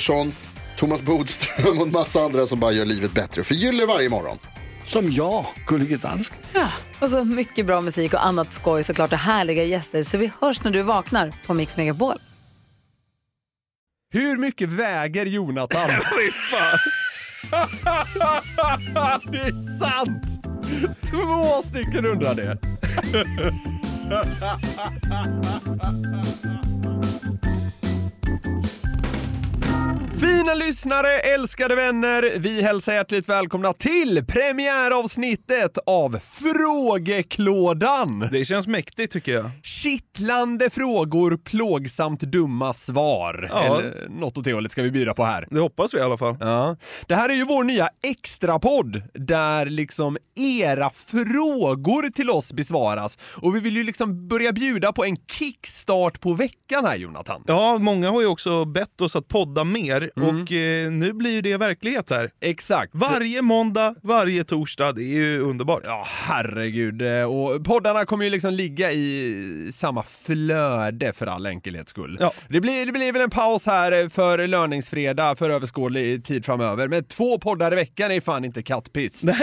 Pettersson, Thomas Bodström och en massa andra som bara gör livet bättre. Förgyller varje morgon. Som jag, Gullige Dansken. Och så mycket bra musik och annat skoj såklart och härliga gäster. Så vi hörs när du vaknar på Mix Megapol. Hur mycket väger Jonathan? Fy fan. det är sant! Två stycken undrar det. Fina lyssnare, älskade vänner, vi hälsar hjärtligt välkomna till premiäravsnittet av Frågeklådan. Det känns mäktigt tycker jag. Kittlande frågor, plågsamt dumma svar. Ja. Eller något åt det hållet ska vi bjuda på här. Det hoppas vi i alla fall. Ja. Det här är ju vår nya extrapodd där liksom era frågor till oss besvaras. Och vi vill ju liksom börja bjuda på en kickstart på veckan här Jonathan. Ja, många har ju också bett oss att podda mer och eh, nu blir ju det verklighet här. Exakt. Varje måndag, varje torsdag, det är ju underbart. Ja, herregud. Eh, Och poddarna kommer ju liksom ligga i samma flöde för all enkelhets skull. Ja. Det, blir, det blir väl en paus här för löningsfredag för överskådlig tid framöver, men två poddar i veckan är fan inte kattpiss. Nej.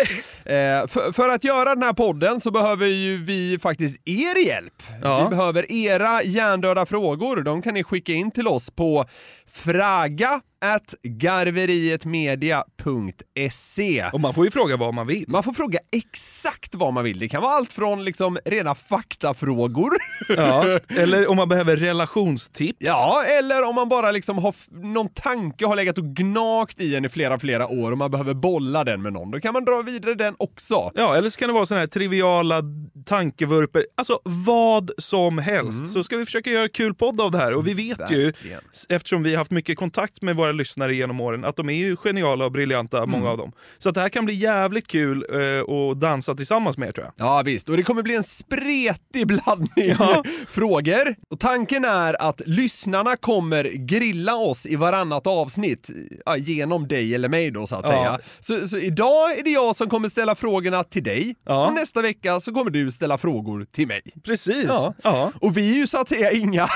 Eh, för, för att göra den här podden så behöver ju vi faktiskt er hjälp. Ja. Vi behöver era hjärndöda frågor. De kan ni skicka in till oss på fraga at garverietmedia.se. Och man får ju fråga vad man vill. Man får fråga exakt vad man vill. Det kan vara allt från liksom rena faktafrågor. Ja. Eller om man behöver relationstips. Ja, eller om man bara liksom har någon tanke har legat och gnagt i en i flera, flera år och man behöver bolla den med någon. Då kan man dra vidare den också. Ja, eller så kan det vara sådana här triviala tankevurper. Alltså vad som helst. Så ska vi försöka göra kul podd av det här. Och vi vet Verkligen. ju, eftersom vi har haft mycket kontakt med våra lyssnare genom åren, att de är ju geniala och briljanta, många av dem. Så att det här kan bli jävligt kul eh, att dansa tillsammans med er tror jag. Ja visst, och det kommer bli en spretig blandning frågor. Och tanken är att lyssnarna kommer grilla oss i varannat avsnitt, ja, genom dig eller mig då så att Ja. säga. Så, så idag är det jag som kommer ställa frågorna till dig, Ja. och nästa vecka så kommer du ställa frågor till mig. Precis. Ja. Ja. Och vi är ju så att säga inga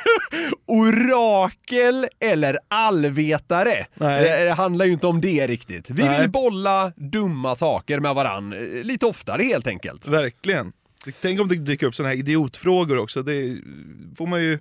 orakel eller allvetare. Nej. Det, det handlar ju inte om det riktigt. Vi Nej. vill bolla dumma saker med varann eh, lite oftare helt enkelt. Verkligen. Tänk om det dyker upp såna här idiotfrågor också. Det får man ju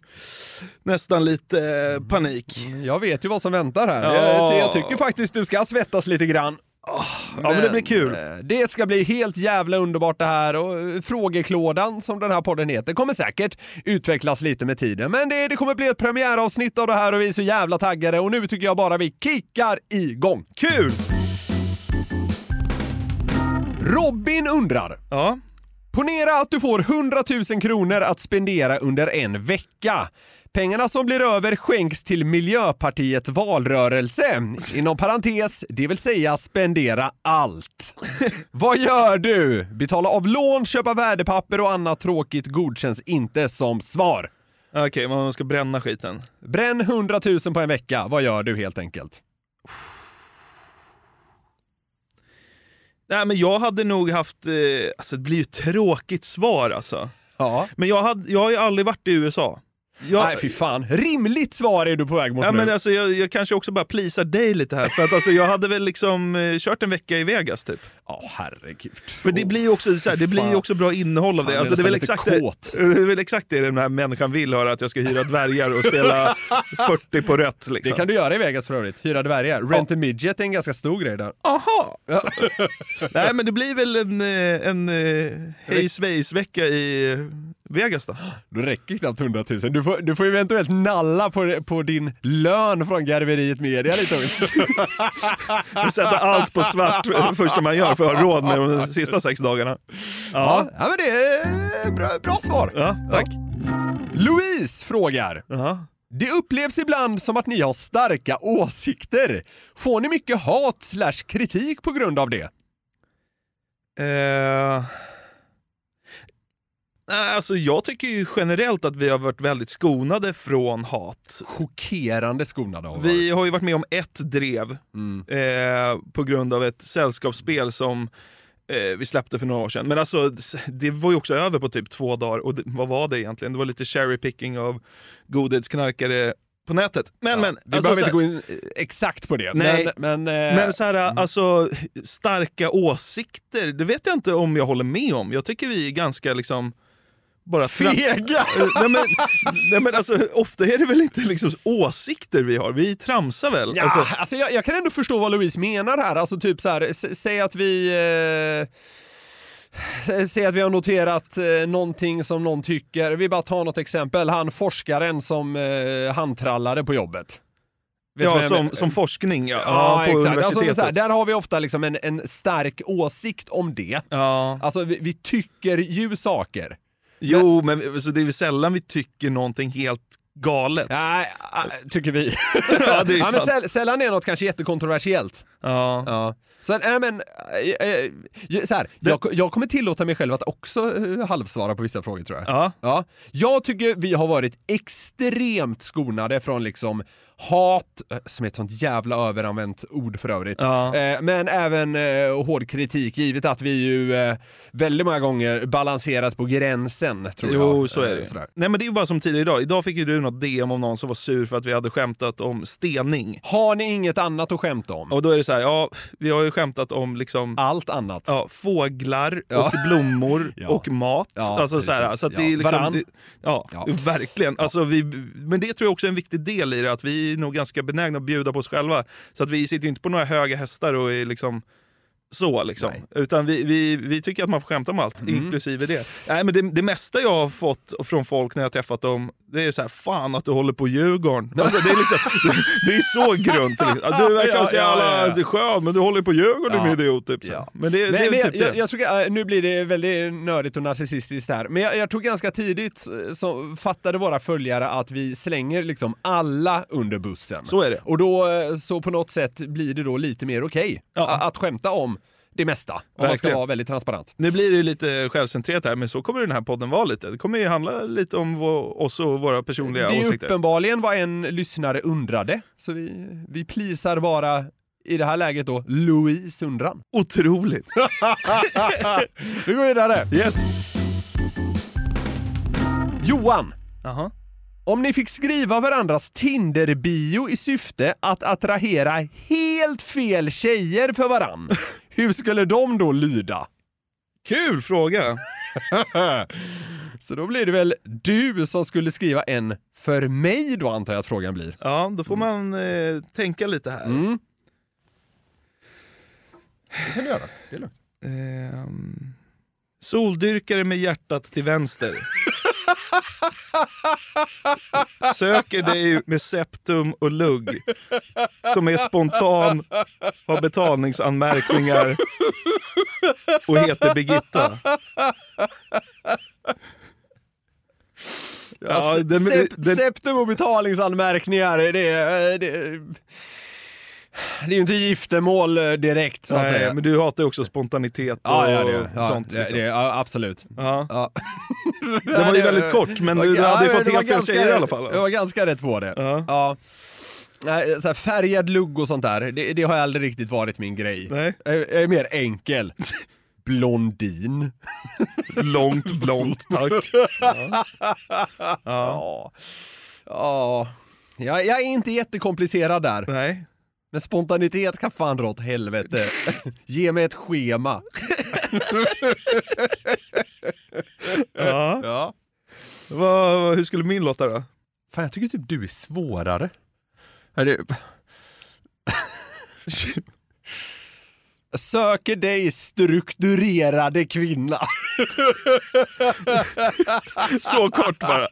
nästan lite eh, panik. Jag vet ju vad som väntar här. Ja. Jag, jag tycker faktiskt du ska svettas lite grann. Ja, men det blir kul. eh, Det ska bli helt jävla underbart det här och eh, frågeklådan som den här podden heter kommer säkert utvecklas lite med tiden. Men det, det kommer bli ett premiäravsnitt av det här och vi är så jävla taggade och nu tycker jag bara vi kickar igång. Kul! Robin undrar. Ja. Ponera att du får 100 000 kronor att spendera under en vecka. Pengarna som blir över skänks till Miljöpartiets valrörelse. Inom parentes, det vill säga spendera allt. Vad gör du? Betala av lån, köpa värdepapper och annat tråkigt godkänns inte som svar. Okej, man ska bränna skiten. Bränn 100 000 på en vecka. Vad gör du helt enkelt? Nej, men jag hade nog haft... Eh, alltså det blir ju ett tråkigt svar alltså. Ja. Men jag, hade, jag har ju aldrig varit i USA. Ja, Nej fy fan, rimligt svar är du på väg mot Ja, nu. men alltså, jag, jag kanske också bara plisar dig lite här, för att alltså, jag hade väl liksom eh, kört en vecka i Vegas typ. Ja herregud. För det blir ju också, så här, det blir också bra innehåll av Fan, det. jag Alltså, det, är väl exakt det, det är väl exakt det den här människan vill höra, att jag ska hyra dvärgar och spela 40 på rött. Liksom. Det kan du göra i Vegas för övrigt, hyra dvärgar. Rent a midget är en ganska stor grej där. Aha! Nej men det blir väl en, eh, en eh, hej vecka i Vegas då. Då räcker knappt 100 000. Du får, du får eventuellt nalla på, på din lön från garveriet media lite också. Sätta allt på svart första man gör för att ha råd med de sista sex dagarna. Ja, Ja, ja men det är bra, bra svar. ja tack. Louise frågar. Ja. Det upplevs ibland som att ni har starka åsikter. Får ni mycket hat slash kritik på grund av det? Eh... Alltså jag tycker ju generellt att vi har varit väldigt skonade från hat. Chockerande skonade av Vi har ju varit med om ett drev Mm. eh, på grund av ett sällskapsspel som eh, vi släppte för några år sedan. Men alltså, det var ju också över på typ två dagar. Och det, vad var det egentligen? Det var lite cherry picking av godhetsknarkare på nätet. Men, men, Vi alltså, behöver inte gå in eh, exakt på det. Nej. Men, men, eh, men så här, alltså, starka åsikter, det vet jag inte om jag håller med om. Jag tycker vi är ganska liksom... Bara Fega! Eh, nej, men, nej men alltså, ofta är det väl inte liksom åsikter vi har, vi tramsar väl? Ja, Alltså, alltså, jag, jag kan ändå förstå vad Louise menar här. Alltså typ så här, säg att vi... Eh, Säg att vi har noterat eh, någonting som någon tycker, vi bara tar något exempel, han forskaren som eh, handtrallade på jobbet. Vet ja, som, som forskning ja, Ja, ja, på. Alltså, universitetet. så här, där har vi ofta liksom en, en stark åsikt om det. ja. Alltså vi, vi tycker ju saker. Jo, men så det är väl sällan vi tycker någonting helt galet. Nej, tycker vi. Ja, det är ja, men sant. säl, sällan är något kanske jättekontroversiellt. Ja. Ja. Så, äh, men, äh, så här, jag, jag kommer tillåta mig själv att också äh, halvsvara på vissa frågor tror jag. Ja. Ja. Jag tycker vi har varit extremt skonade från liksom hat, äh, som är ett sånt jävla överanvänt ord för övrigt, Ja. eh, men även eh, hård kritik, givet att vi ju eh, väldigt många gånger balanserat på gränsen, tror jag. Jo, så är Eh, det. sådär. Nej men det är ju bara som tidigare idag. Idag fick ju du något DM om någon som var sur för att vi hade skämtat om stening. Har ni inget annat att skämta om? Och då är det så här, ja, vi har ju skämtat om liksom Allt annat? Ja, fåglar Ja. och blommor Ja. och mat. Alltså, så, här, precis. så att det är liksom, det, Ja. verkligen. Alltså, vi, men det tror jag också är en viktig del i det, att vi är nog ganska benägna att bjuda på oss själva. Så att vi sitter ju inte på några höga hästar och är liksom så liksom. Nej. Utan vi, vi, vi tycker att man får skämta om allt, Mm. inklusive det. Nej, men det. Det mesta jag har fått från folk när jag har träffat dem, det är så här, fan att du håller på Djurgården. Alltså, det, är liksom, det, det är så grunt. Liksom. Du verkar Ja, så ja, jävla ja, ja. skön, men du håller på Djurgården Ja. din idiot. Typ. Ja. Men det, det Men, är men väl jag, typ det. jag, tror, nu blir det väldigt nördigt och narcissistiskt här, men jag, jag tror ganska tidigt så fattade våra följare att vi slänger liksom alla under bussen. Så är det. Och då, eh, så på något sätt blir det då lite mer okej Ja. a- att skämta om det mesta. Om man ska vara väldigt transparent. Nu blir det lite självcentrerat här, men så kommer den här podden vara lite. Det kommer ju handla lite om oss och våra personliga det är åsikter. uppenbarligen vad en lyssnare undrade, så vi, vi plisar bara i det här läget då Louise undran. Otroligt! vi går vidare. Yes! Johan! Jaha. Om ni fick skriva varandras Tinder-bio i syfte att attrahera helt fel tjejer för varann, hur skulle de då lyda? Kul fråga! Så då blir det väl du som skulle skriva en för mig då antar jag att frågan blir. Ja, då får man eh, tänka lite här. Mm. Det kan du göra. Det är lugnt. Ehm, soldyrkare med hjärtat till vänster. Söker dig med septum och lugg. Som är spontan, har betalningsanmärkningar och heter Birgitta. Ja, det, det, det, septum och betalningsanmärkningar, det, är- det, det är ju inte giftermål eh, direkt så att nej, säga. men du hatar ju också spontanitet och Ja, ja, det, ja, sånt. liksom. det, ja, absolut. Ja. Ja. Det var ju väldigt kort, men du, du Ja, hade ju fått helt fel ganska tjejer i alla fall. Jag var ganska rätt på det. Ja. Ja. Nej, så här, färgad lugg och sånt där, det, det har aldrig riktigt varit min grej. Nej. Jag, jag är mer enkel. Blondin. Långt blont, tack. Ja. Ja. Ja. Jag, jag är inte jättekomplicerad där. Nej. Men spontanitet kan fan dra åt helvete. Ge mig ett schema. Ja. Ja. Vad, hur skulle min låta då? Fan, jag tycker typ du är svårare. Är det... Söker dig strukturerade kvinna. Så kort bara.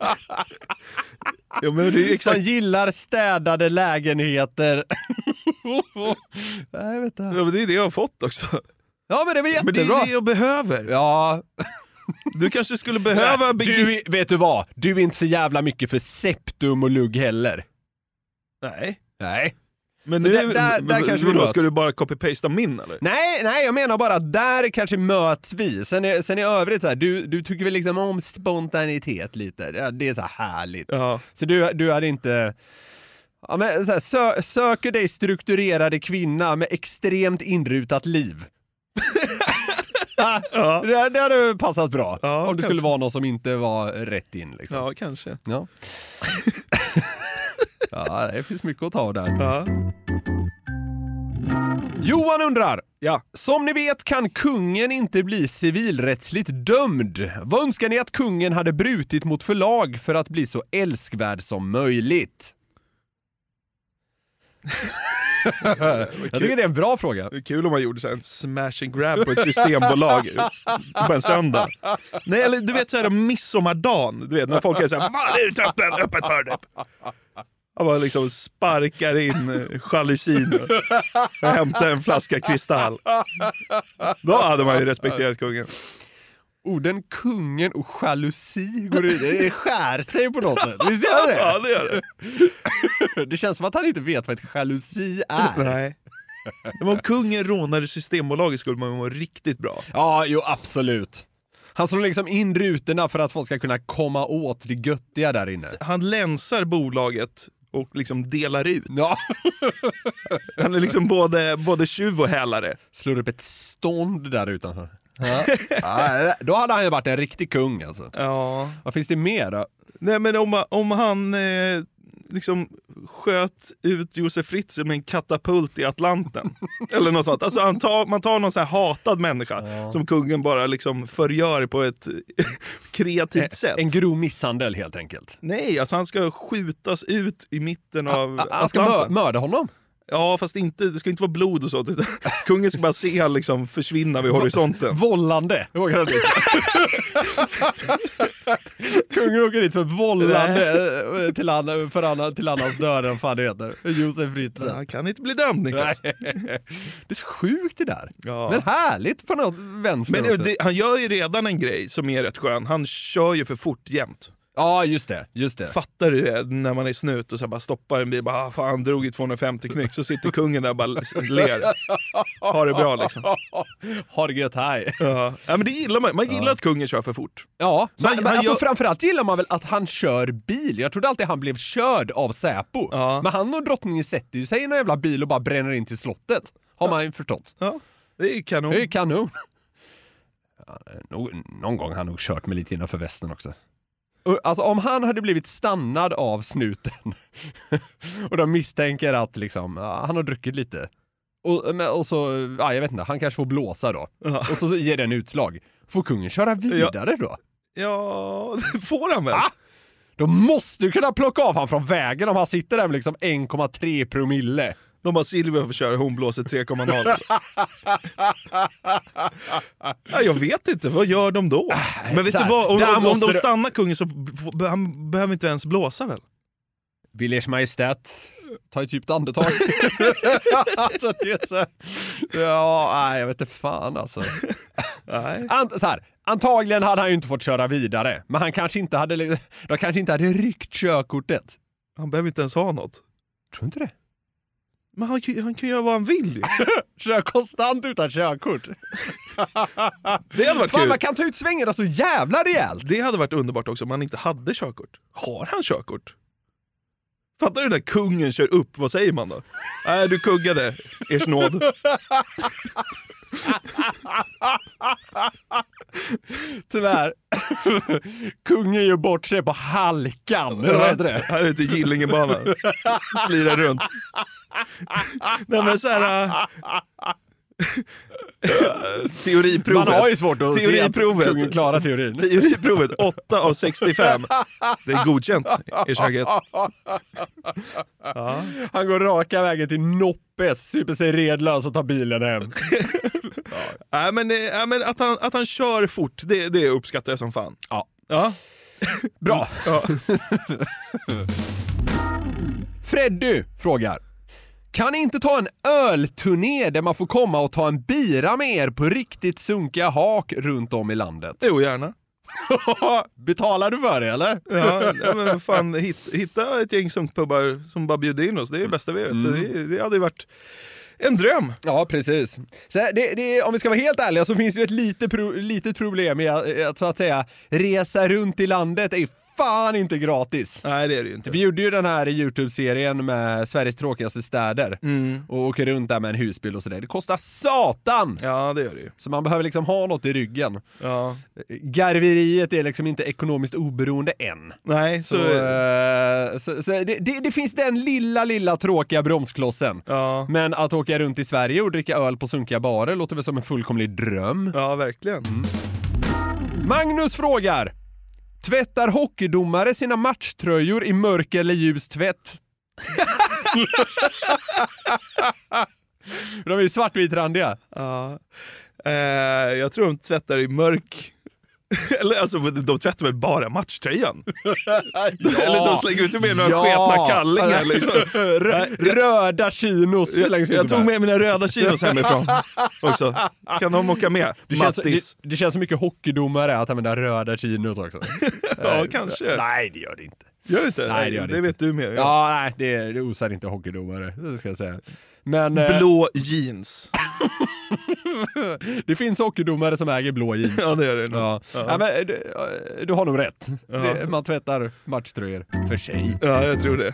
Ja, men det är Som exakt. gillar städade lägenheter. Nej, jag vet inte. Ja, men det är det jag har fått också. Ja men det var Men det jättebra. är det jag behöver. Ja, Du kanske skulle behöva... du, begi- är- vet du vad? Du är inte så jävla mycket för septum och lugg heller. Nej. Nej. Men Så nu, där- där- men där kanske vi möts. ska du bara copy-pasta min eller? Nej, nej, jag menar bara att där kanske möts vi. Sen, är, sen i övrigt så här, du, du tycker väl liksom om spontanitet lite. Ja, Det är så här härligt. Ja. Så du, du hade inte... Ja, men så här, sö, söker dig strukturerade kvinna med extremt inrutat liv. Ja. Det, det hade passat bra. Ja, om det kanske. skulle vara någon som inte var rätt in. Liksom. ja, kanske. Ja. ja, det finns mycket att ta där. Ja. Johan undrar. Ja. Som ni vet kan kungen inte bli civilrättsligt dömd. Vad önskar ni att kungen hade brutit mot förlag för att bli så älskvärd som möjligt? Jag tycker det är en bra fråga. Det är kul om man gjorde så en smash and grab på ett systembolag på en söndag. Nej, eller du vet så här midsommardagen, du vet när folk är så här, Vad fan är det öppet, öppet för det? Han bara liksom sparkar in eh, jalusin och hämtar en flaska kristall. Då hade man ju respekterat kungen. Orden kungen och jalusi går i, det skär sig på något sätt. Visst gör det? Ja, det gör det. Det känns som att han inte vet vad ett jalusi är. Nej. Men om kungen rånade Systembolaget skulle man må riktigt bra. Ja, jo absolut. Han slår liksom in rutorna för att folk ska kunna komma åt det göttiga där inne. Han länsar bolaget och liksom delar ut. Ja. Han är liksom både, både tjuv och hälare. Slår upp ett stånd där utanför. Ja. Ja, då hade han ju varit en riktig kung alltså. Ja. Vad finns det mer då? Nej men om, om han eh, liksom sköt ut Josef Fritzl med en katapult i Atlanten. Eller något sånt. Alltså han tar, man tar någon sån hatad människa som kungen bara liksom förgör på ett kreativt sätt. En grov misshandel helt enkelt. Nej, alltså han ska skjutas ut i mitten av Han ska mö- Atlanten. mörda honom. Ja, fast inte, det ska inte vara blod och sånt. Utan kungen ska bara se han liksom försvinna vid horisonten. Vållande. Kungen åker dit för vållande eh, till, an, för annan, till annans död, vad fan det heter. Josef Fritzl. Han kan inte bli dömd Niklas. Nej. Det är så sjukt det där. Ja. Men härligt på något vänster Men också. det, han gör ju redan en grej som är rätt skön. Han kör ju för fort jämt. Ja, just det. Just det. Fattar du det? När man är snut och så bara stoppar en bil, bara ah, fan drog i 250 knyck, så sitter kungen där och bara ler. Har det bra liksom. Har det gött, hej. Ja. ja men det gillar man, man gillar att kungen kör för fort. Ja, Så men, han- men han alltså, gör- framförallt gillar man väl att han kör bil. Jag trodde alltid han blev körd av Säpo. Ja. Men han och drottningen sätter ju sig i en jävla bil och bara bränner in till slottet. Har man ju förstått. Ja, det är kanon. Det är kanon. Ja, nog, någon gång har han nog kört mig lite innanför västen också. Alltså om han hade blivit stannad av snuten och de misstänker att liksom, han har druckit lite. Och, men, och så, ja, jag vet inte, han kanske får blåsa då. Ja. Och så ger den utslag. Får kungen köra vidare då? Ja, det får han väl? Ah! Då måste du kunna plocka av han från vägen om han sitter där med liksom 1,3 promille. De bara Silvia får köra, hon blåser 3,0. ja, jag vet inte, vad gör de då? Men vet du vad, om, där om, om måste de du- stannar kungen så b- b- han behöver inte ens blåsa väl? Vill ers majestät ta ett djupt andetag? alltså, det är så, ja, nej, jag vet inte fan alltså. Nej. Ant, så här, antagligen hade han ju inte fått köra vidare, men han kanske inte hade, li- de kanske inte hade ryckt körkortet. Han behöver inte ens ha något. Tror du inte det? Men han, han kan göra vad han vill. Kör konstant utan körkort. Det hade varit Fan, kul. man kan ta ut svängarna så jävla rejält. Det hade varit underbart också om han inte hade körkort. Har han körkort? Fattar du när kungen kör upp, vad säger man då? Nej, du kuggade, ers nåd. Tyvärr. Kungen gör bort sig på halkan, vad heter det? Här ute i Gillingebanan. Slirar runt. Nej men såhär... Äh, teoriprovet. Man har ju svårt att se att teoriprovet. kungen klarar teorin. Teoriprovet 8 av 65. Det är godkänt i köket. Ja. Han går raka vägen till Noppes, super sig redlös och tar bilen hem. Nej, men, eh, nej, men att, han, att han kör fort, det, det uppskattar jag som fan. Ja. Ja. Bra. Ja. Freddy frågar. Kan ni inte ta en ölturné där man får komma och ta en bira med er på riktigt sunkiga hak runt om i landet? Jo, gärna. Betalar du för det eller? Ja, ja men fan, hit, hitta ett gäng sunkpubbar som bara bjuder in oss, det är det bästa vi vet. Mm. Det, det hade ju varit en dröm. Ja, precis. Så det, det, om vi ska vara helt ärliga så finns det ju ett lite pro, litet problem i att, att så att säga resa runt i landet är fan inte gratis. Nej, det är det ju inte. Vi gjorde ju den här Youtube-serien med Sveriges tråkigaste städer Mm. och åker runt där med en husbil och sådär. Det kostar satan! Ja, det gör det ju. Så man behöver liksom ha något i ryggen. Ja. Garveriet är liksom inte ekonomiskt oberoende än. Nej, så... Så, eh, så, så det, det, det finns den lilla, lilla tråkiga bromsklossen. Ja. Men att åka runt i Sverige och dricka öl på sunkiga barer låter väl som en fullkomlig dröm. ja, verkligen. Magnus frågar. Tvättar hockeydomare sina matchtröjor i mörk eller ljus tvätt? De är ju svartvitrandiga. Ja. Eh, jag tror de tvättar i mörk... Eller alltså, de tvättar väl bara matchtröjan? Eller de slänger inte med några sketna kallingar liksom. Rö- Röda chinos Jag, jag tog med. mina röda chinos hemifrån också. Kan de åka med? Det känns, Mattis? det, det känns så mycket hockeydomare att använda röda chinos också. Ja, Eh, kanske. Nej, det gör det inte. Gör det inte? Nej, det gör det det inte. vet du mer. Ja, nej, det, det osar inte hockeydomare, det ska jag säga. Men eh, Blå jeans. det finns hockeydomare som äger blå jeans. Ja, det gör det. Ja. Ja. Ja. men, eh, du, eh, du har nog rätt. Ja. Man tvättar matchtröjor för sig. ja, jag tror det.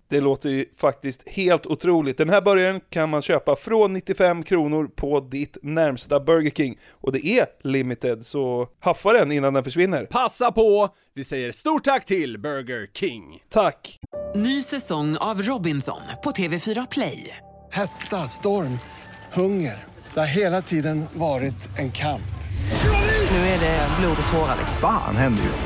Det låter ju faktiskt helt otroligt. Den här burgaren kan man köpa från 95 kronor på ditt närmsta Burger King. Och det är limited, så haffa den innan den försvinner. Passa på! Vi säger stort tack till Burger King. Tack! Ny säsong av Robinson på TV4 Play. Hetta, storm, hunger. Det har hela tiden varit en kamp. Nu är det blod och tårar. liksom. Fan händer just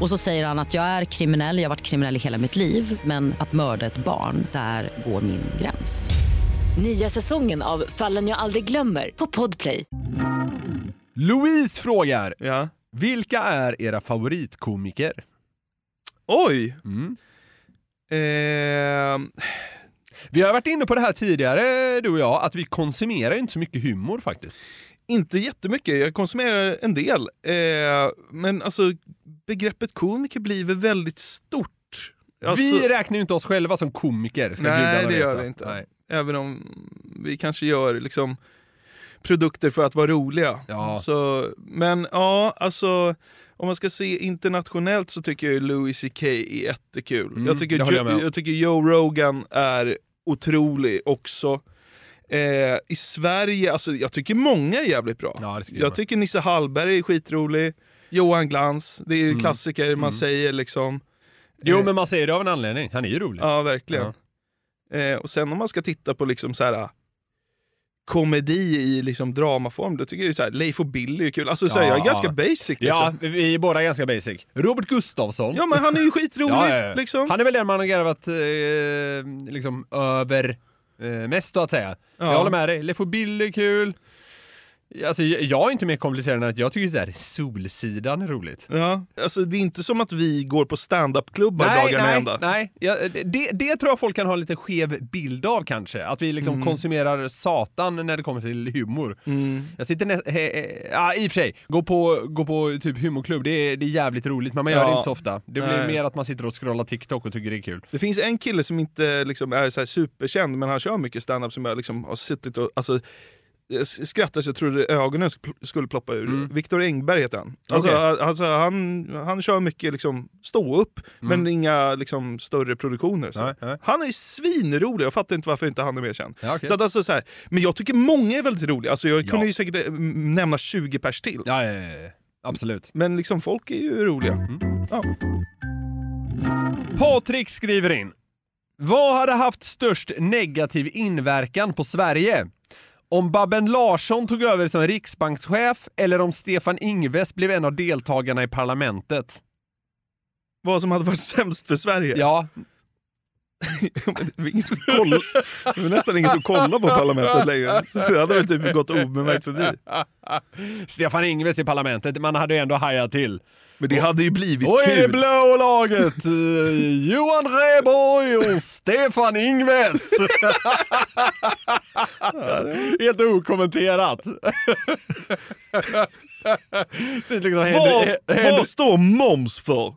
Och så säger han att jag är kriminell, jag har varit kriminell i hela mitt liv men att mörda ett barn, där går min gräns. Nya säsongen av Fallen jag aldrig glömmer på Podplay. Louise frågar, Ja. vilka är era favoritkomiker? Oj! Mm. Ehm, Vi har varit inne på det här tidigare, du och jag, att vi konsumerar inte så mycket humor faktiskt. Inte jättemycket, jag konsumerar en del. Eh, men alltså, begreppet komiker blir väl väldigt stort. Alltså- Vi räknar ju inte oss själva som komiker. Ska Nej, det gör vi inte. Nej. Även om vi kanske gör liksom produkter för att vara roliga. Ja. Så, men ja, alltså om man ska se internationellt så tycker jag Louis CK är jättekul. Mm, jag, tycker jag jag tycker Joe Rogan är otrolig också. Eh, I Sverige, alltså jag tycker många är jävligt bra. Ja, tycker jag jag tycker Nisse Hallberg är skitrolig. Johan Glans, det är Mm. klassiker man Mm. säger liksom. Jo, Eh, men man säger det av en anledning. Han är ju rolig. Ja, verkligen. Eh, och sen om man ska titta på liksom så här komedi i liksom dramaform, då tycker jag ju så här, Leif och Billy är kul. Alltså så här, jag är ganska basic liksom. Ja, vi är båda ganska basic. Robert Gustafsson. Ja, men han är ju skitrolig. Ja, ja, ja. Liksom. Han är väl den man har garvat eh, liksom över eh, mest så att säga. Ja. Jag håller med dig. Leif och Bill är kul. Alltså, jag är inte mer komplicerad än att jag tycker så här, Solsidan är roligt. Ja, alltså det är inte som att vi går på stand-up-klubbar dagarna nej, ända. nej. Ja, det, det tror jag folk kan ha en lite skev bild av kanske. Att vi liksom Mm. konsumerar satan när det kommer till humor. Mm. Jag sitter nä- he, he, ja, i och för sig, gå på, gå på typ humorklubb, det är, det är jävligt roligt men man gör Ja. det inte så ofta. Det blir Nej. mer att man sitter och scrollar TikTok och tycker det är kul. Det finns en kille som inte liksom är så superkänd, men han kör mycket stand-up som jag liksom har suttit och alltså, jag skrattar så jag trodde ögonen sk- skulle ploppa ur. Mm. Viktor Engberg heter han. Alltså, a- alltså, han, han kör mycket liksom, stå upp men inga liksom, större produktioner. Så. Mm. Nej, nej. Han är svinrolig, jag fattar inte varför inte han är mer känd. Ja, okej. Så att, alltså, så här, men jag tycker många är väldigt roliga, alltså, jag Ja. kunde ju säkert eh, nämna 20 pers till. Ja. absolut. Men liksom, folk är ju roliga. Mm. Ja. Patrik skriver in. Vad hade haft störst negativ inverkan på Sverige? Om Babben Larsson tog över som riksbankschef eller om Stefan Ingves blev en av deltagarna i parlamentet? Vad som hade varit sämst för Sverige? Ja, Men det är ingen som kollar. Det är nästan ingen som kollar på parlamentet längre. Det hade väl typ gått obemärkt förbi. Stefan Ingves i parlamentet, man hade ju ändå hajat till. Men det hade ju blivit Och i det kul. blå laget, eh, Johan Rheborg och Stefan Ingves. Helt okommenterat. Liksom Vad, händer- vad står moms för?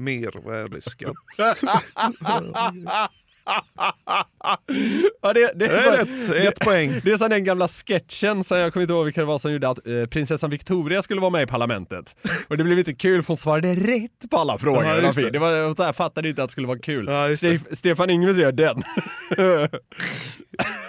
Mervärdesskatt. ja, det, det, Det är är så, rätt, ett poäng. det är som den gamla sketchen, så jag kommer inte ihåg vilka det var som gjorde att eh, prinsessan Victoria skulle vara med i parlamentet. Och det blev inte kul för hon svarade rätt på alla frågor. Ja, det. det var, jag fattade inte att det skulle vara kul. Ja, det. Stef, Stefan Ingves gör den.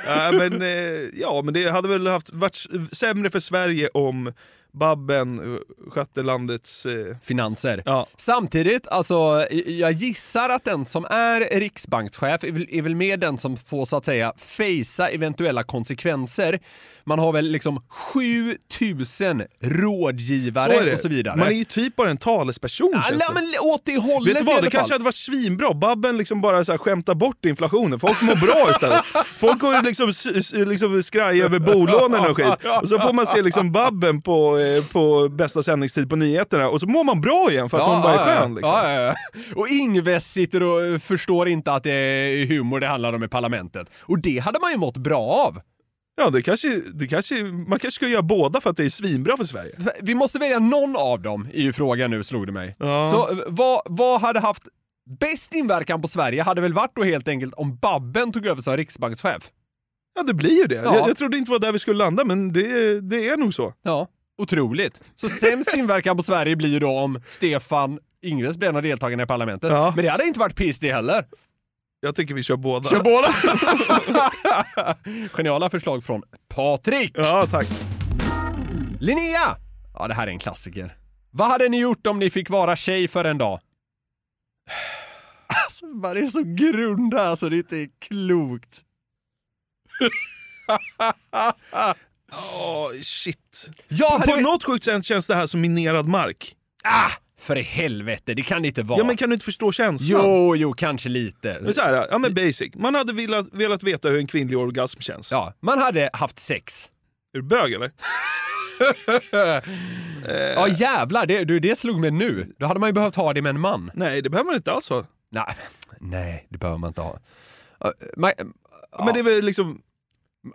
Ja, men, eh, ja, men det hade väl haft, varit sämre för Sverige om Babben eh, skötte landets... Eh, Finanser. ja. Samtidigt, alltså, jag gissar att den som är riksbankschef är väl, är väl mer den som får så att säga facea eventuella konsekvenser. Man har väl liksom 7000 rådgivare Så och så vidare. Man är ju typ bara en talesperson ja, känns men åt det hållet Vet du i vad, alla det kanske fall. hade varit svinbra. Babben liksom bara så här skämtar bort inflationen. Folk mår bra istället. Folk går liksom, liksom skraj över bolånen och skit. Och så får man se liksom Babben på, eh, på bästa sändningstid på nyheterna och så mår man bra igen för att hon bara är skön. Liksom. Ja, ja, ja. Och Ingves sitter och förstår inte att det är humor det handlar om i parlamentet. Och det hade man ju mått bra av. Ja, det kanske, det kanske, man kanske ska göra båda för att det är svinbra för Sverige. Vi måste välja någon av dem är ju frågan nu, slog det mig. Ja. Så eh, vad, vad hade haft bäst inverkan på Sverige hade väl varit då helt enkelt om Babben tog över som riksbankschef. Ja, det blir ju det. Ja. Jag, jag trodde inte det var där vi skulle landa, men det, det är nog så. Ja, otroligt. Så sämst inverkan på Sverige blir ju då om Stefan Ingves blir en av deltagarna i parlamentet. Ja. Men det hade inte varit piss det heller. Jag tycker vi kör båda. Kör båda! Geniala förslag från Patrik! Ja, tack. Linnea! Ja, det här är en klassiker. Vad hade ni gjort om ni fick vara tjej för en dag? Alltså, man är så grund här så det inte är klokt. Åh, shit. Jag hade... På något sjukt sätt känns det här som minerad mark. Ah! För i helvete, det kan det inte vara. Ja, men kan du inte förstå känslan? Jo, jo, kanske lite. Men så här, ja men basic. Man hade velat, velat veta hur en kvinnlig orgasm känns. Ja, man hade haft sex. Är du bög eller? Ja jävlar, det, du, det slog mig nu. Då hade man ju behövt ha det med en man. Nej, det behöver man inte alls ha. Nej, nej det behöver man inte ha. Ja, Man, Men det är väl liksom...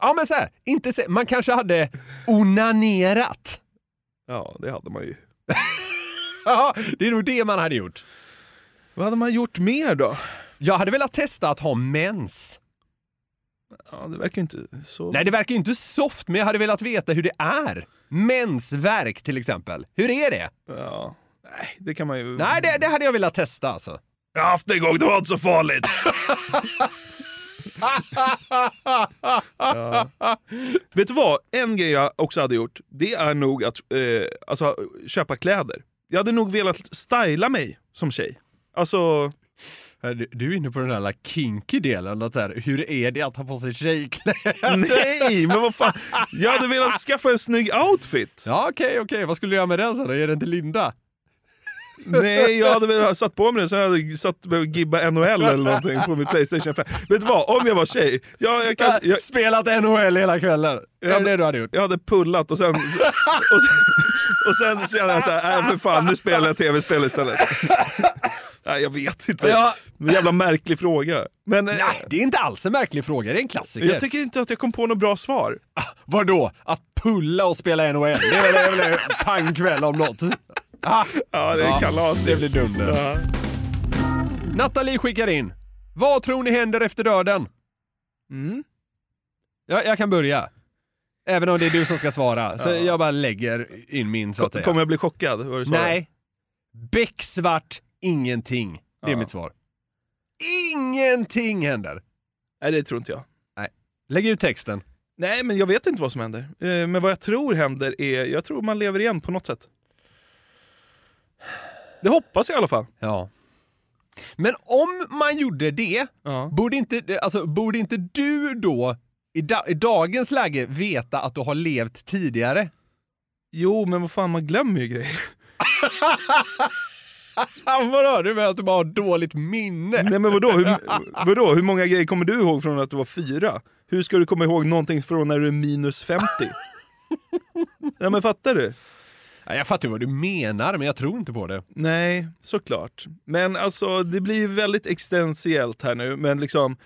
ja men så här, inte så, man kanske hade onanerat. Ja, det hade man ju. Ja, det är nog det man hade gjort. Vad hade man gjort mer då? Jag hade velat testa att ha mens. Ja, det verkar inte så... Nej, det verkar ju inte soft, men jag hade velat veta hur det är. Mensvärk till exempel. Hur är det? Ja, nej, det kan man ju... Nej, det, det hade jag velat testa alltså. Jag har haft det en gång, det var inte så farligt. ja. Vet du vad? En grej jag också hade gjort, det är nog att eh, alltså, köpa kläder. Jag hade nog velat styla mig som tjej. Alltså... Du, är inne på den där kinky delen, att här, hur är det att ha på sig tjejkläder? Nej, men vad fan. Jag hade velat skaffa en snygg outfit. Ja, okej, okay, okej. Vad skulle du göra med den sen då? Ge den till Linda? Nej, jag hade väl satt på mig den så jag hade satt och gibba NHL eller någonting på min Playstation 5. Vet du vad? Om jag var tjej, jag, jag kanske... Jag, Spelat NHL hela kvällen? Jag hade, är det du hade gjort? Jag hade pullat och sen... Och sen, och sen kände jag såhär, nej för fan nu spelar jag tv-spel istället. nej jag vet inte. Ja. En jävla märklig fråga. Men, nej, det är inte alls en märklig fråga, det är en klassiker. Jag tycker inte att jag kom på något bra svar. Ah, vadå? Att pulla och spela NHL? Det det är väl en pangkväll om något? Ah. Ja, det är ja, kalas. Det blir dunder. Ja. Nathalie skickar in. Vad tror ni händer efter döden? Mm. Ja, jag kan börja. Även om det är du som ska svara. Så ja. jag bara lägger in min så att säga. Kommer jag bli chockad? Vad du Nej. Becksvart ingenting. Det är ja. mitt svar. Ingenting händer! Nej, det tror inte jag. Nej. Lägg ut texten. Nej, men jag vet inte vad som händer. Eh, men vad jag tror händer är, jag tror man lever igen på något sätt. Det hoppas jag i alla fall. Ja. Men om man gjorde det, ja. borde, inte, alltså, borde inte du då i, da, i dagens läge veta att du har levt tidigare? Jo, men vad fan, man glömmer ju grejer. vadå? Du menar att du bara har dåligt minne? Nej men vadå? Hur, vadå? Hur många grejer kommer du ihåg från att du var fyra? Hur ska du komma ihåg någonting från när du är minus 50? ja men fattar du? Jag fattar vad du menar, men jag tror inte på det. Nej, såklart. Men alltså, det blir väldigt existentiellt här nu, men liksom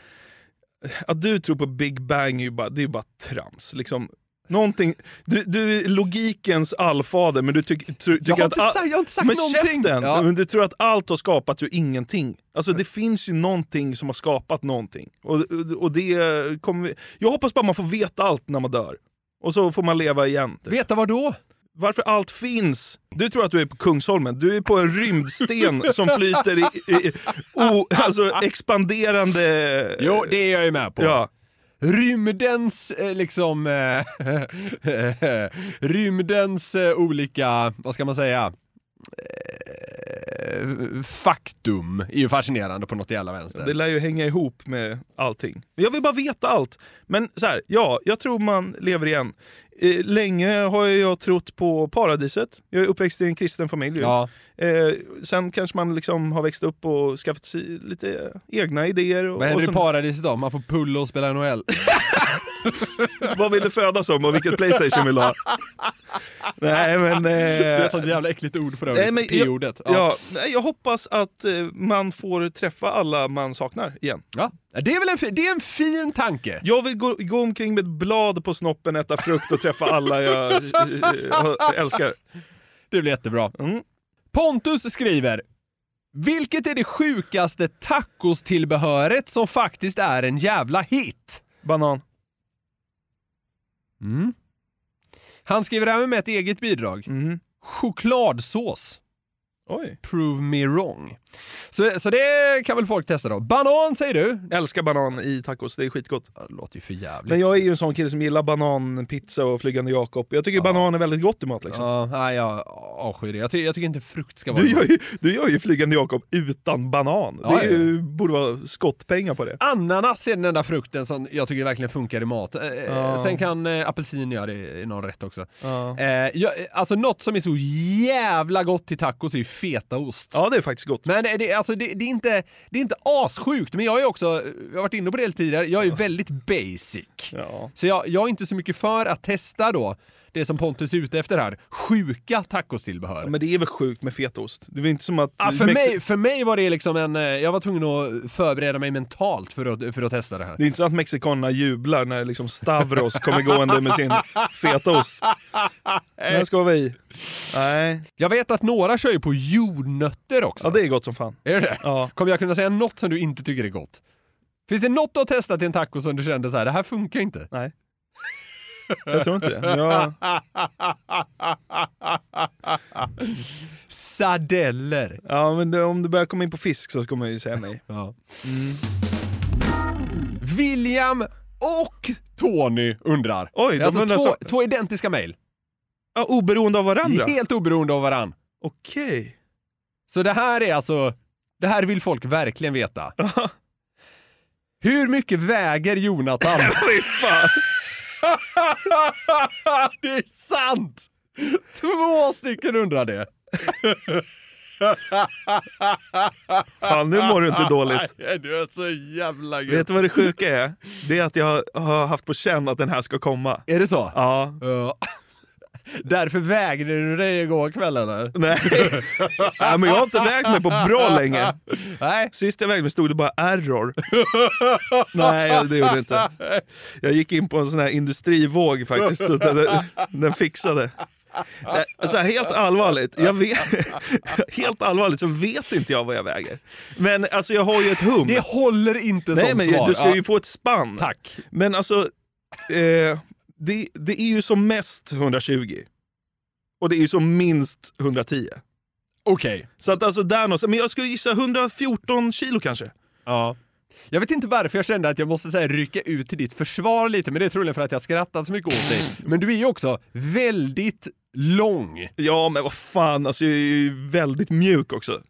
att du tror på Big Bang är ju bara, det är bara trams. Liksom, någonting, du, du är logikens allfader men du tyck, ty, tycker jag har att... Sagt, jag har inte sagt men någonting! Käften, ja. men du tror att allt har skapats ur ingenting. Alltså det finns ju någonting som har skapat någonting. Och, och det kommer vi, jag hoppas bara man får veta allt när man dör. Och så får man leva igen. Typ. Veta vad då? Varför allt finns. Du tror att du är på Kungsholmen, du är på en rymdsten som flyter i, i o, alltså expanderande... Jo, det är jag ju med på. Ja. Rymdens, eh, liksom, eh, rymdens eh, olika, vad ska man säga, faktum är ju fascinerande på något jävla vänster. Det lär ju hänga ihop med allting. Jag vill bara veta allt. Men så här, ja, jag tror man lever igen. Eh, länge har jag trott på paradiset. Jag är uppväxt i en kristen familj. Ja. Eh, sen kanske man liksom har växt upp och skaffat sig lite egna idéer. Och, Vad händer och i paradiset då? Man får pulla och spela NHL? Vad vill du födas som och vilket Playstation vill du ha? Nej men... Eh... Det är ett sånt jävla äckligt ord för övrigt, P-ordet. Ja. Ja, jag hoppas att eh, man får träffa alla man saknar igen. Ja, det är väl en, det är en fin tanke. Jag vill gå, gå omkring med ett blad på snoppen, äta frukt och träffa alla jag, jag älskar. Det blir jättebra. Mm. Pontus skriver vilket är det sjukaste tacostillbehöret som faktiskt är en jävla hit? Banan. Mm. Han skriver även med ett eget bidrag. Mm. Chokladsås. Oj. Prove me wrong. Så, så det kan väl folk testa då. Banan säger du? Älskar banan i tacos, det är skitgott. Ja, det låter ju för jävligt. Men jag är ju en sån kille som gillar bananpizza och flygande Jakob. Jag tycker ja. banan är väldigt gott i mat liksom. Ja, nej, jag avskyr det. Jag, ty jag tycker inte frukt ska vara du gör, ju, du gör ju flygande Jakob utan banan. Ja, det ju, borde vara skottpengar på det. Ananas är den enda frukten som jag tycker verkligen funkar i mat. Eh, ja. Sen kan eh, apelsin göra det i någon rätt också. Eh, jag, alltså något som är så jävla gott till tacos är fetaost. Ja, det är faktiskt gott. Men det, alltså, det, det, är inte, det är inte assjukt, men jag är också, jag har varit inne på det tidigare, jag är väldigt basic. Ja. Så jag, jag är inte så mycket för att testa då det som Pontus är ute efter här. Sjuka tacostillbehör. Men det är väl sjukt med fetaost? Det är väl inte som att... Ja, för, Mexi- mig, för mig var det liksom en, eh, jag var tvungen att förbereda mig mentalt för att, för att testa det här. Det är inte så att mexikanerna jublar när liksom Stavros kommer gående med sin fetaost. Den ska vi i. Nej. Jag vet att några kör ju på jordnötter också. Ja, det är gott som fan. Är det det? Ja. Kommer jag kunna säga något som du inte tycker är gott? Finns det något du har testat till en taco som du kände så här, det här funkar inte? Nej. Jag tror inte det. Jag... Sardeller. Ja, men det, om du börjar komma in på fisk så kommer jag ju säga nej. Ja. William och Tony undrar. Oj, de alltså undrar två, så- två identiska mejl. Ja, oberoende av varandra? Helt oberoende av varann. Okej. Så det här är alltså, det här vill folk verkligen veta. Hur mycket väger Jonathan? Fy fan. det är sant! Två stycken undrar det. Fan, nu mår du inte dåligt. Du är så jävla grym. Vet du vad det sjuka är? Det är att jag har haft på känn att den här ska komma. Är det så? Ja. Ja. Därför vägde du dig igår kväll eller? Nej. Nej, men jag har inte vägt mig på bra länge. Nej. Sist jag vägde mig stod det bara error. Nej, det gjorde det inte. Jag gick in på en sån här industrivåg faktiskt, så den, den fixade. Så här, helt allvarligt, jag vet, helt allvarligt så vet inte jag vad jag väger. Men alltså jag har ju ett hum. Det håller inte Nej som men svar. du ska ju få ett spann. Tack. Men alltså, eh, det, det är ju som mest 120. Och det är ju som minst 110. Okej. Så att alltså där någonstans, men jag skulle gissa 114 kilo kanske. Ja. Jag vet inte varför jag kände att jag måste så här, rycka ut till ditt försvar lite, men det är troligen för att jag skrattat så mycket åt dig. Men du är ju också väldigt lång. Ja men vad fan, alltså jag är ju väldigt mjuk också.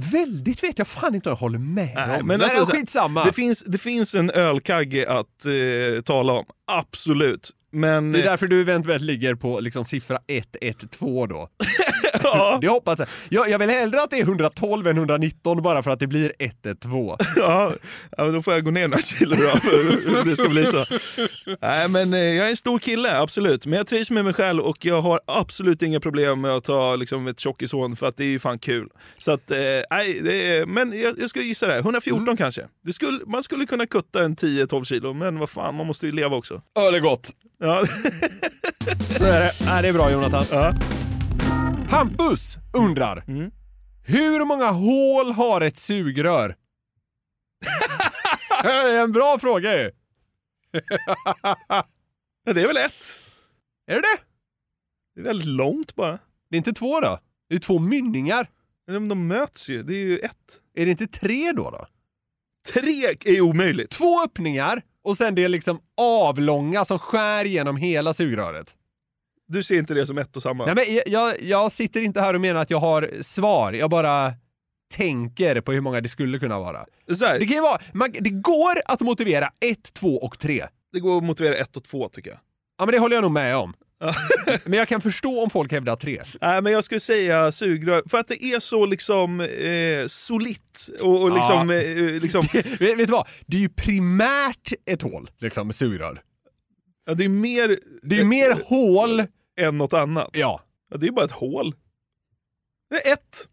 Väldigt vet jag fan inte om jag håller med Nej, om. men alltså, skitsamma. Det finns, det finns en ölkagge att eh, tala om, absolut. Men... Det är därför du eventuellt ligger på liksom siffra 112 då. ja, Det hoppas jag. jag. Jag vill hellre att det är 112 än 119 bara för att det blir 112. ja, ja, men då får jag gå ner några kilo då, för det ska bli så. Nej men eh, jag är en stor kille, absolut. Men jag trivs med mig själv och jag har absolut inga problem med att ta liksom, ett tjockishån för att det är ju fan kul. Så att, eh, nej, är, men jag, jag skulle gissa det, 114 kanske. Det skulle, man skulle kunna kutta en 10-12 kilo, men vad fan, man måste ju leva också. Öl är gott. Ja. Så är det. Nej, det är bra Jonathan. Ja. Hampus undrar. Mm. Hur många hål har ett sugrör? det är en bra fråga ju. Ja, det är väl ett. Är det det? Det är väldigt långt bara. Det är inte två då? Det är två mynningar. Men de möts ju, det är ju ett. Är det inte tre då? då? Tre är omöjligt. Två öppningar och sen det är liksom avlånga som skär genom hela sugröret. Du ser inte det som ett och samma? Nej, men jag, jag, jag sitter inte här och menar att jag har svar. Jag bara tänker på hur många det skulle kunna vara. Det, kan vara, man, det går att motivera ett, två och tre. det går att motivera ett och två tycker jag. Ja, men det håller jag nog med om. men jag kan förstå om folk hävdar tre. Nej, men jag skulle säga sugrör, för att det är så liksom eh, solitt och, och liksom... Ja. Eh, liksom vet, vet du vad? Det är ju primärt ett hål, liksom, sugrör. ja, det är mer... Det är ju mer hål... Än något annat. Ja. ja. Det är bara ett hål. Det är ett.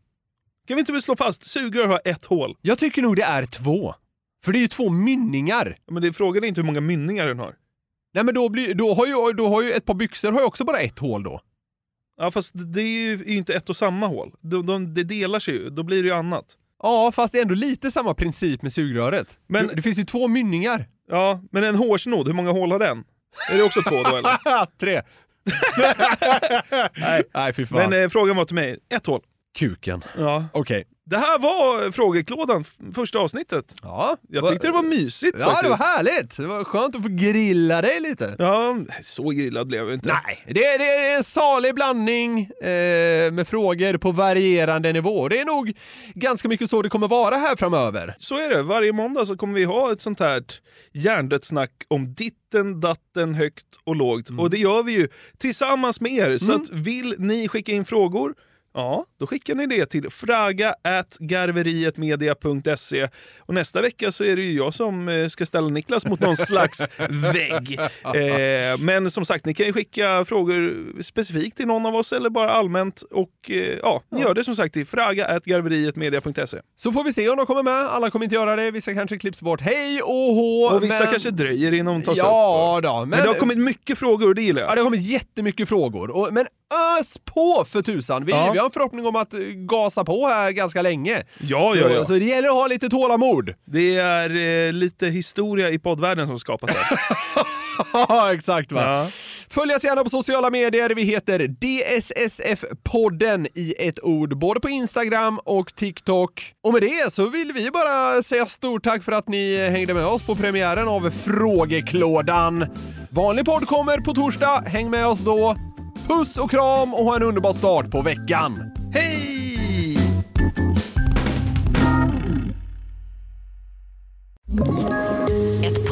Kan vi inte slå fast? Sugrör har ett hål. Jag tycker nog det är två. För det är ju två mynningar. Men det, frågan är inte hur många mynningar den har. Nej men då, blir, då, har ju, då har ju ett par byxor har ju också bara ett hål då. Ja, fast det är ju inte ett och samma hål. De, de, det delar sig ju, då blir det ju annat. Ja, fast det är ändå lite samma princip med sugröret. Men- det, det finns ju två mynningar. Ja, men en hårsnodd, hur många hål har den? Är det också två då eller? Tre. Nej. Nej, fy fan. Men eh, frågan var till mig, ett hål. Kuken. Ja. Okej. Det här var frågeklådan, första avsnittet. Ja. Jag tyckte det var mysigt Ja, faktiskt. det var härligt. Det var skönt att få grilla dig lite. Ja, så grillad blev jag inte. Nej, det, är- det är en salig blandning eh, med frågor på varierande nivå. Det är nog ganska mycket så det kommer vara här framöver. Så är det. Varje måndag så kommer vi ha ett sånt här hjärndött snack om ditten, datten, högt och lågt. Mm. Och det gör vi ju tillsammans med er. Så att vill ni skicka in frågor Ja, då skickar ni det till fraga.garverietmedia.se och nästa vecka så är det ju jag som eh, ska ställa Niklas mot någon slags vägg. Eh, men som sagt, ni kan ju skicka frågor specifikt till någon av oss eller bara allmänt och eh, ja, ni gör det som sagt till fraga.garverietmedia.se. Så får vi se om de kommer med. Alla kommer inte göra det. Vissa kanske klipps bort. Hej och hå! Och vissa men- kanske dröjer innan de tas Ja upp. då, Men, men- det har kommit mycket frågor och det gillar jag. Ja, det har kommit jättemycket frågor. Och, men ös på för tusan! Vi, Ja. vi har en förhoppning om att eh, gasa på här ganska länge. Ja, så, ja, ja. så det gäller att ha lite tålamod. Det är eh, lite historia i poddvärlden som skapas här. Ja, exakt va. Ja. Följ oss gärna på sociala medier. Vi heter DSSF-podden i ett ord, både på Instagram och TikTok. Och med det så vill vi bara säga stort tack för att ni hängde med oss på premiären av Frågeklådan. Vanlig podd kommer på torsdag. Häng med oss då. Puss och kram och ha en underbar start på veckan. Hej!